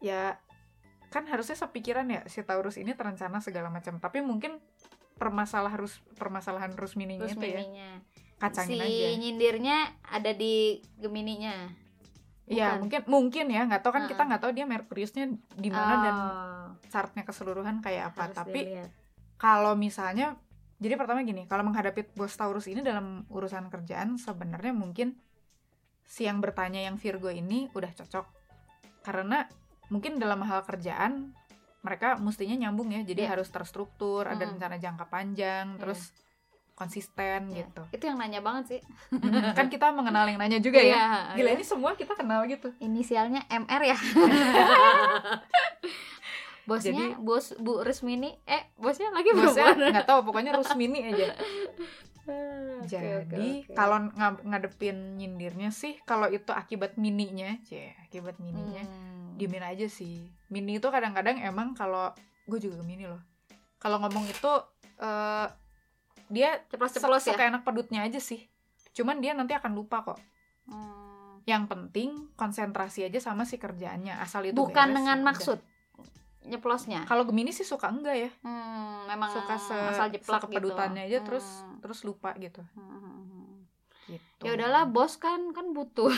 ya kan harusnya sepikiran ya si Taurus ini terencana segala macam tapi mungkin permasalah rus permasalahan rusmininya terus itu ya. Kacangin si aja. nyindirnya ada di Gemininya Iya mungkin mungkin ya nggak tahu kan kita Heeh. nggak tahu dia Merkuriusnya di mana dan Oh, chartnya keseluruhan kayak apa harus tapi dilihat. kalau misalnya jadi pertama gini kalau menghadapi bos Taurus ini dalam urusan kerjaan sebenarnya mungkin si yang bertanya yang Virgo ini udah cocok karena mungkin dalam hal kerjaan mereka mestinya nyambung ya jadi Iya. harus terstruktur ada Mm-mm. rencana jangka panjang Iya. terus konsisten Iya. gitu itu yang nanya banget sih Mm, kan kita mengenal yang nanya juga ya Iya, gila iya. ini semua kita kenal gitu inisialnya MR ya bosnya Jadi- bos Bu Resmini eh bosnya lagi bosnya nggak tahu pokoknya Rusmini aja Jadi oke, oke. kalau nga- ngadepin nyindirnya sih kalau itu akibat mininya, cie, akibat mininya, Hmm. diemin aja sih. Mini itu kadang-kadang emang kalau gue juga mini loh. Kalau ngomong itu eh dia ceplos-ceplos ya seenak pedutnya aja sih. Cuman dia nanti akan lupa kok. Hmm. Yang penting konsentrasi aja sama si kerjaannya. Asal itu beres, bukan dengan ya udah. maksud nyeplosnya Kalau Gemini sih suka enggak ya? hmm, memang suka se asal jeplak sekepedutannya gitu. aja terus Hmm. terus lupa gitu. Hmm. gitu. ya udahlah bos kan kan butuh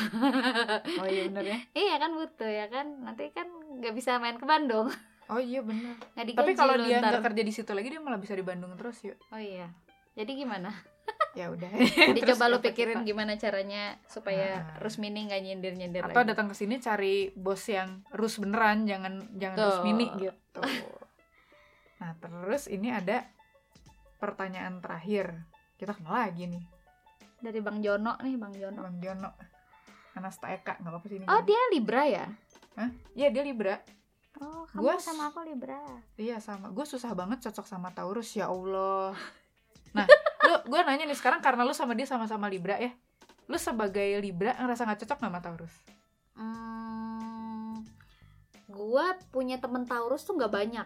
Oh iya bener ya. iya kan butuh ya kan nanti kan nggak bisa main ke Bandung Oh iya bener. Tapi kalau dia nggak kerja di situ lagi dia malah bisa di Bandung terus yuk. oh iya jadi gimana Ya udah. jadi Terus coba lu pikirin kita? gimana caranya supaya Nah. Rusmini nggak nyindir nyindir Atau lagi datang ke sini cari bos yang rus beneran, jangan jangan Tuh. rus mini gitu. Nah terus ini ada pertanyaan terakhir. Kita kenal lagi nih, dari Bang Jono nih Bang Jono Bang Jono. Anasta Eka, nggak apa-apa sih ini. oh dia Libra ya Iya dia Libra. oh Gua kamu sama aku Libra Iya sama. Gue susah banget cocok sama Taurus ya Allah. Gue nanya nih sekarang karena lu sama dia sama-sama Libra ya. Lu sebagai Libra ngerasa nggak cocok sama Taurus? hmm, gua punya temen Taurus tuh nggak banyak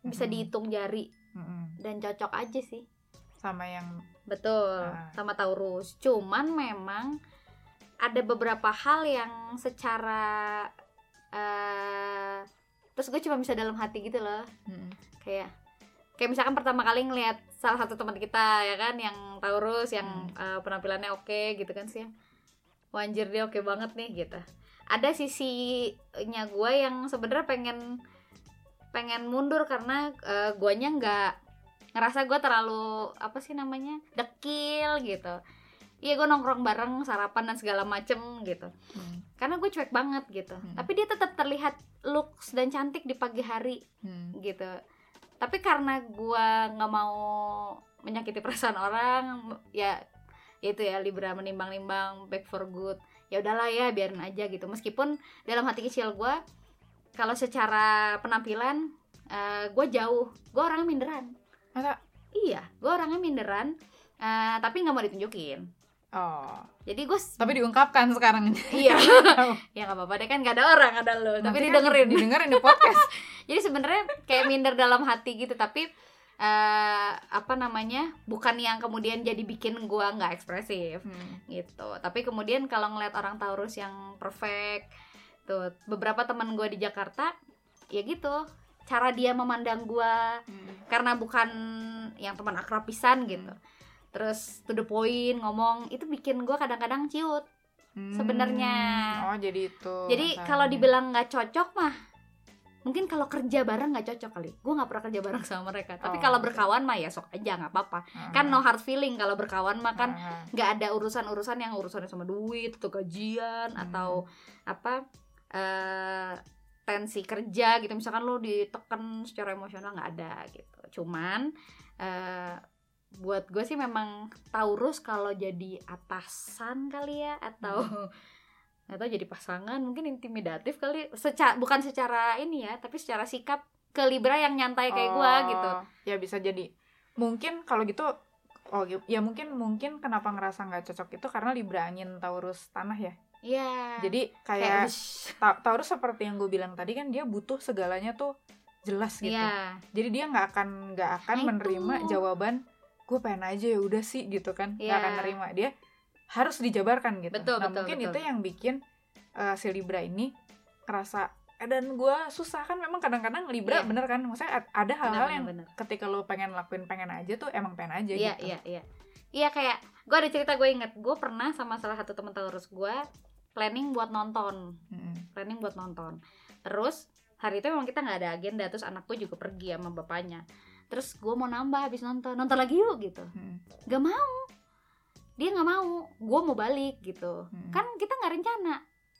bisa Mm-mm. dihitung jari Mm-mm. dan cocok aja sih Sama yang Betul, Ah. sama Taurus. Cuman memang ada beberapa hal yang secara eh terus gue cuma bisa dalam hati gitu loh. Mm-mm. Kayak kayak misalkan pertama kali ngelihat salah satu teman kita ya kan yang Taurus yang eh, penampilannya oke gitu kan sih. Wah, anjir dia oke banget nih gitu. Ada sisinya gue yang sebenarnya pengen pengen mundur karena eh, guanya nggak ngerasa gue terlalu apa sih namanya dekil gitu iya gue nongkrong bareng sarapan dan segala macem gitu Hmm. karena gue cuek banget gitu Hmm. tapi dia tetap terlihat looks dan cantik di pagi hari Hmm. gitu tapi karena gue nggak mau menyakiti perasaan orang ya itu ya Libra menimbang-nimbang back for good ya udahlah ya biarin aja gitu. Meskipun dalam hati kecil gue kalau secara penampilan gue jauh gue orangnya minderan. Masa? iya gue orangnya minderan eh, tapi nggak mau ditunjukin Oh. jadi gue Tapi diungkapkan sekarang. iya ya nggak apa-apa deh kan nggak ada orang ada lo tapi kan didengerin Didengerin di podcast. jadi sebenarnya kayak minder dalam hati gitu tapi eh apa namanya bukan yang kemudian jadi bikin gua nggak ekspresif Hmm. gitu tapi kemudian kalau ngeliat orang Taurus yang perfect tuh beberapa teman gua di Jakarta ya gitu cara dia memandang gua karena bukan yang teman akrab pisan gitu terus to the point ngomong itu bikin gua kadang-kadang ciut Hmm. Sebenarnya. Oh, jadi itu. jadi kalau dibilang nggak cocok mah mungkin kalau kerja bareng nggak cocok kali gue nggak pernah kerja bareng sama mereka tapi Oh, kalau berkawan mah ya sok aja nggak apa-apa Ah. kan no hard feeling kalau berkawan mah kan Ah. nggak ada urusan-urusan yang urusannya sama duit atau gajian Hmm. atau apa eh tensi kerja gitu misalkan lo ditekan secara emosional nggak ada gitu cuman eh buat gue sih memang Taurus kalau jadi atasan kali ya atau Hmm. tahu jadi pasangan mungkin intimidatif kali secara bukan secara ini ya tapi secara sikap ke Libra yang nyantai kayak gue Oh, gitu Ya bisa jadi. Mungkin kalau gitu Oh gi- ya mungkin mungkin kenapa ngerasa nggak cocok itu karena Libra angin Taurus tanah ya. Iya Jadi kayak kayak Ta- Taurus seperti yang gue bilang tadi kan dia butuh segalanya tuh jelas gitu. iya Jadi dia nggak akan nggak akan Nah, itu. menerima jawaban gue pengen aja ya udah sih gitu kan nggak Iya. akan nerima dia harus dijabarkan gitu. Betul, nah betul, mungkin betul. itu yang bikin eh, si Libra ini ngerasa eh, dan gue susah kan memang kadang-kadang Libra Iya. bener kan maksudnya ad- ada hal-hal yang benar. ketika lo pengen lakuin pengen aja tuh emang pengen aja iya gitu. iya iya iya kayak gue ada cerita gue inget gue pernah sama salah satu teman Taurus gue planning buat nonton Mm-mm. planning buat nonton terus hari itu memang kita nggak ada agenda terus anak gue juga pergi sama bapaknya terus gue mau nambah habis nonton. Nonton lagi yuk gitu. Mm-mm. gak mau. Dia nggak mau. Gue mau balik gitu. Mm-mm. kan kita nggak rencana.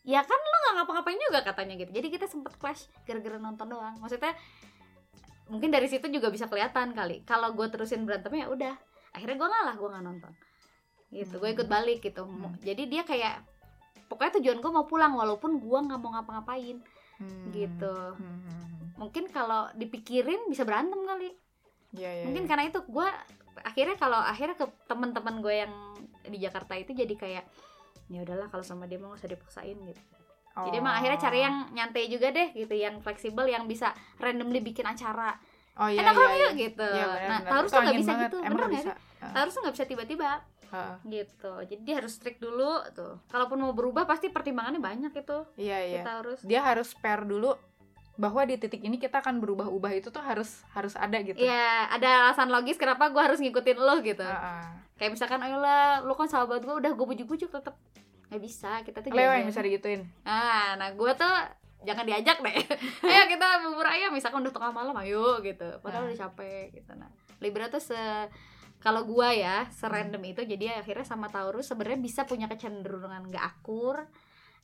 Ya kan lo nggak ngapa-ngapain juga katanya gitu. Jadi kita sempet clash gara-gara nonton doang. Maksudnya mungkin dari situ juga bisa kelihatan kali. Kalau gue terusin berantemnya ya udah. Akhirnya gue ngalah gue nggak nonton. Gitu. Gue ikut balik gitu. Hmm. jadi dia kayak pokoknya tujuan gue mau pulang walaupun gue nggak mau ngapa-ngapain. Hmm. gitu. Hmm. mungkin kalau dipikirin bisa berantem kali Iya, iya, mungkin iya. karena itu gue akhirnya kalau akhirnya ke teman-teman gue yang di Jakarta itu jadi kayak ya udahlah kalau sama dia mau usah dipaksain gitu jadi emang Oh. akhirnya cari yang nyantai juga deh gitu yang fleksibel yang bisa randomly bikin acara oh, iya, enak iya, yuk iya. gitu Iya, benar, nah Itu tuh nggak bisa banget. gitu Emang bener nggak sih Taurus tuh nggak bisa tiba-tiba ah. gitu jadi dia harus strict dulu tuh kalaupun mau berubah pasti pertimbangannya banyak itu iya iya si Taurus dia harus pair dulu bahwa di titik ini kita akan berubah-ubah itu tuh harus harus ada gitu Iya, ada alasan logis kenapa gue harus ngikutin lo gitu. Ah, ah. Kayak misalkan, ayolah, lo kan sahabat gue, udah gue bujuk-bujuk tetep nggak bisa. Kita tuh Leo yang bisa digituin Ah, nah gue tuh jangan diajak deh. ayo kita bubur ayam, misalkan udah tengah malam, ayo gitu. Padahal Ah. udah capek gitu. Nah, Libra tuh se kalau gue ya serandom itu jadi akhirnya sama Taurus sebenarnya bisa punya kecenderungan nggak akur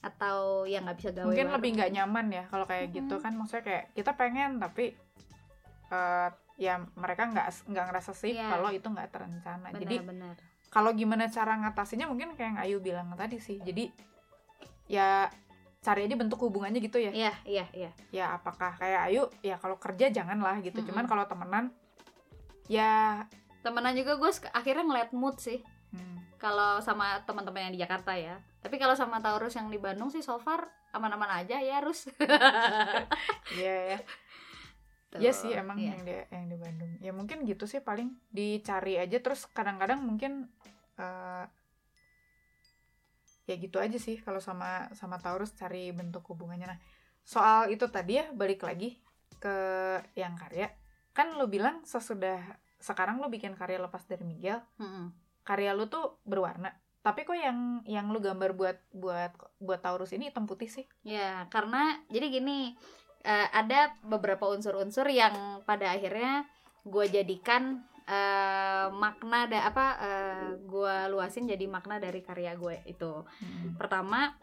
atau yang nggak bisa gawe mungkin lebih nggak nyaman ya kalau kayak gitu Mm-mm. kan. Maksudnya kayak kita pengen tapi eh, ya mereka nggak nggak ngerasa safe Iya. kalau itu nggak terencana. Jadi benar-benar kalau gimana cara ngatasinnya mungkin kayak yang Ayu bilang tadi sih. Jadi ya cari aja bentuk hubungannya gitu ya. Iya iya iya. Ya apakah kayak Ayu ya kalau kerja jangan lah gitu cuman kalau temenan ya temenan juga gue akhirnya ngeliat mood sih. Hmm, kalau sama teman-teman yang di Jakarta ya tapi kalau sama Taurus yang di Bandung sih so far aman-aman aja ya harus iya ya Tuh, Iya sih emang iya. yang di yang di Bandung. Ya mungkin gitu sih paling dicari aja terus kadang-kadang mungkin eh ya gitu aja sih kalau sama sama Taurus cari bentuk hubungannya. Nah, soal itu tadi ya balik lagi ke yang karya. Kan lo bilang sesudah sekarang lo bikin karya lepas dari Miguel, Mm-mm. karya lo tuh berwarna. Tapi kok yang yang lo gambar buat buat buat Taurus ini hitam putih sih? ya karena jadi gini eh, ada beberapa unsur-unsur yang pada akhirnya gue jadikan eh, makna da apa gue luasin jadi makna dari karya gue itu Hmm. pertama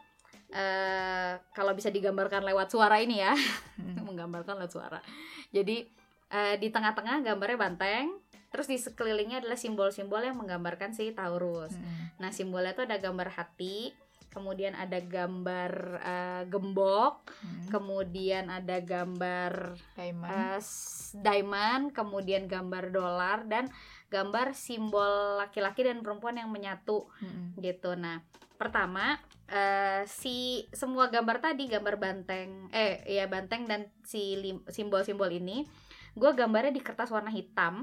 eh kalau bisa digambarkan lewat suara ini ya Hmm. menggambarkan lewat suara. Jadi eh, di tengah-tengah gambarnya banteng, terus di sekelilingnya adalah simbol-simbol yang menggambarkan si Taurus. Hmm. Nah simbolnya itu ada gambar hati, kemudian ada gambar eh, gembok, Hmm. kemudian ada gambar Diamond. s- diamond, kemudian gambar dolar dan gambar simbol laki-laki dan perempuan yang menyatu Hmm. gitu. Nah, pertama eh, si semua gambar tadi gambar banteng, eh ya banteng dan si lim- simbol-simbol ini, gue gambarnya di kertas warna hitam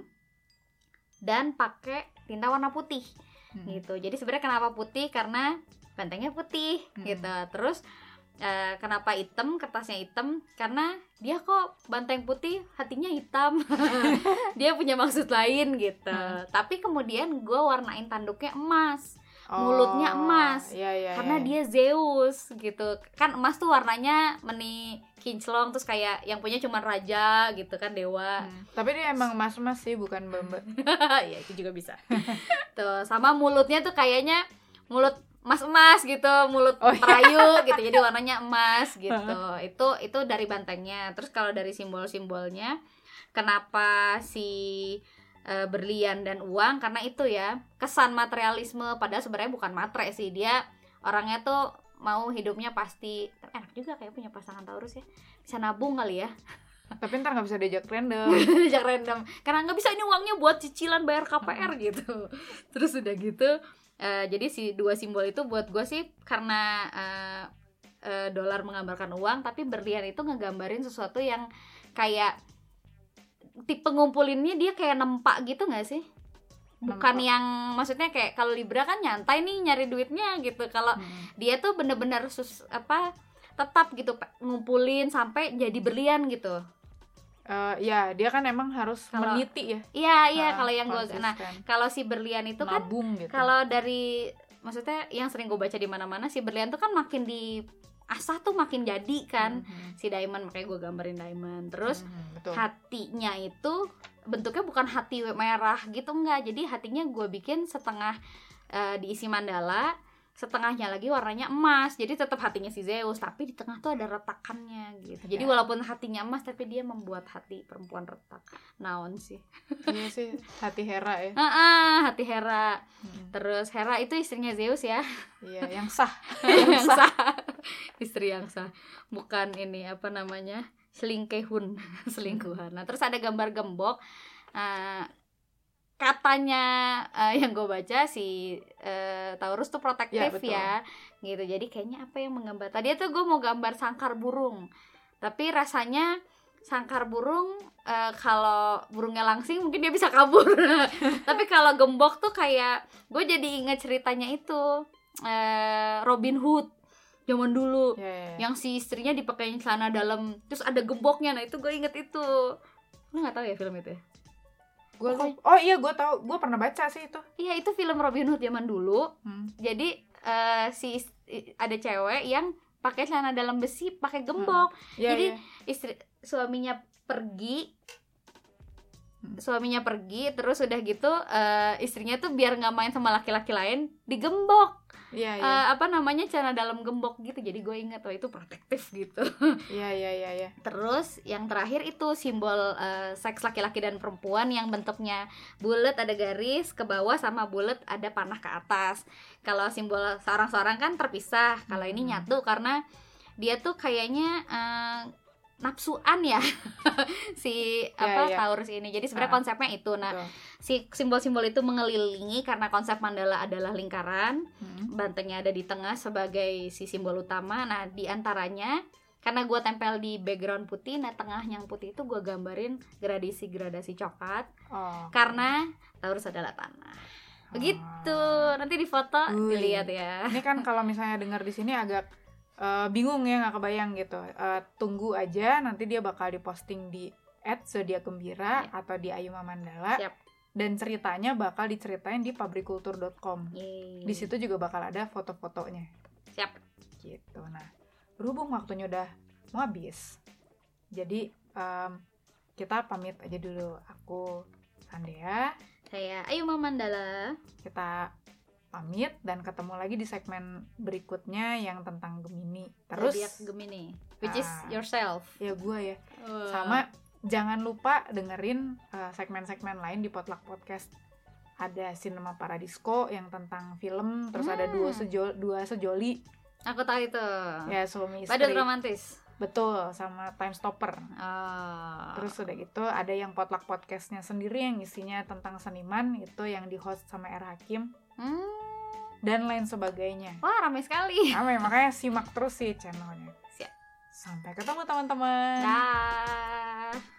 dan pakai tinta warna putih Hmm. gitu. Jadi sebenarnya kenapa putih? Karena bantengnya putih Hmm. gitu. Terus eh, kenapa hitam? Kertasnya hitam karena dia kok banteng putih, hatinya hitam. dia punya maksud lain gitu. Hmm. Tapi kemudian gue warnain tanduknya emas mulutnya Oh, emas. iya, iya, karena iya. dia Zeus gitu. Kan emas tuh warnanya meni kinclong terus kayak yang punya cuma raja gitu kan dewa. Hmm. Tapi dia emang mas-mas sih, bukan mbak ya itu juga bisa. tuh sama mulutnya tuh kayaknya mulut emas-emas gitu, mulut Oh, iya. perayu gitu. Jadi warnanya emas gitu. itu itu dari bantengnya. Terus kalau dari simbol-simbolnya kenapa si eh, berlian dan uang karena itu ya kesan materialisme padahal sebenarnya bukan matre sih. Dia orangnya tuh mau hidupnya pasti Tapi enak juga kayak punya pasangan Taurus ya. Bisa nabung kali ya. Tapi ntar gak bisa diajak random. Diajak random. Karena nggak bisa ini uangnya buat cicilan bayar KPR gitu. Terus udah gitu eh, jadi si dua simbol itu buat gue sih karena eh, eh, dolar menggambarkan uang tapi berlian itu ngegambarin sesuatu yang kayak tipe ngumpulinnya dia kayak nempak gitu nggak sih bukan Nempak. yang maksudnya kayak kalau libra kan nyantai nih nyari duitnya gitu kalau Hmm. dia tuh bener-bener sus apa tetap gitu ngumpulin sampai jadi berlian gitu uh, ya dia kan emang harus kalo, meniti ya iya iya kalau yang gue nah kalau si berlian itu kan Nabung kan gitu. kalau dari maksudnya yang sering gue baca di mana-mana si berlian tuh kan makin di asah tuh makin jadi kan. Mm-hmm. si diamond makanya gue gambarin diamond. Terus mm-hmm, hatinya itu bentuknya bukan hati merah gitu enggak. Jadi hatinya gue bikin setengah uh, diisi mandala setengahnya lagi warnanya emas. Jadi tetap hatinya si Zeus tapi di tengah tuh ada retakannya gitu. Jadi ya. walaupun hatinya emas tapi dia membuat hati perempuan retak. Naon sih? Iya sih hati Hera ya. Ah, ah hati Hera. Hmm. terus Hera itu istrinya Zeus ya. Iya yang sah. Yang sah. istri yang sah. Bukan ini apa namanya? Selingkehun. Selingkuhan. Nah terus ada gambar gembok. Uh, katanya uh, yang gue baca si uh, Taurus tuh protektif ya, ya gitu. Jadi kayaknya apa yang menggambar tadi tuh gue mau gambar sangkar burung. Tapi rasanya sangkar burung uh, kalau burungnya langsing mungkin dia bisa kabur. Tapi kalau gembok tuh kayak gue jadi inget ceritanya itu uh, Robin Hood zaman dulu. Yeah, yeah, yeah. yang si istrinya dipakai celana dalam terus ada gemboknya. Nah itu gue inget itu. Lu nggak tahu ya film itu ya Gua oh iya gue tau gue pernah baca sih itu iya itu film Robin Hood zaman dulu hmm. jadi uh, si ada cewek yang pakai celana dalam besi pakai gembok hmm. yeah, jadi yeah. istri suaminya pergi. Suaminya pergi terus udah gitu uh, istrinya tuh biar nggak main sama laki-laki lain digembok Iya, iya. Uh, apa namanya cara dalam gembok gitu jadi gue inget tuh itu protektif gitu iya iya iya ya. terus yang terakhir itu simbol uh, seks laki-laki dan perempuan yang bentuknya bulat ada garis ke bawah sama bulat ada panah ke atas kalau simbol seorang-seorang kan terpisah kalau ini hmm. nyatu karena dia tuh kayaknya uh, nafsuan ya si yeah, apa yeah. Taurus ini. Jadi sebenarnya uh, konsepnya itu. Nah, betul. si simbol-simbol itu mengelilingi karena konsep mandala adalah lingkaran, hmm. bantengnya ada di tengah sebagai si simbol utama. Nah, di antaranya karena gue tempel di background putih, nah tengah yang putih itu gue gambarin gradasi-gradasi coklat. Oh. Karena Taurus adalah tanah. Begitu. Oh. Nanti di foto dilihat ya. Ini kan kalau misalnya dengar di sini agak uh, bingung ya nggak kebayang gitu. Uh, tunggu aja nanti dia bakal diposting di at zodiak gembira yeah. atau di Ayuma Mandala Siap. dan ceritanya bakal diceritain di pabrikultur.com di situ juga bakal ada foto-fotonya. Siap. Gitu. Nah berhubung waktunya udah mau habis jadi um, kita pamit aja dulu. Aku Sandea saya Ayuma Mandala kita pamit dan ketemu lagi di segmen berikutnya yang tentang Gemini. Terus Zodiac Gemini, which uh, is ah, yourself. Ya gue ya. Uh. Sama jangan lupa dengerin eh, segmen-segmen lain di Potluck Podcast. Ada Cinema Paradisco yang tentang film, terus hmm. ada dua sejoli, dua sejoli. Aku tahu itu. Ya suami istri. Badut romantis. Betul, sama Time Stopper. Oh. Terus udah gitu ada yang Potluck Podcastnya sendiri yang isinya tentang seniman itu yang di host sama R Hakim. Hmm dan lain sebagainya. Wah, ramai sekali. Ramai, makanya simak terus sih channelnya. Siap. Sampai ketemu teman-teman. Dah.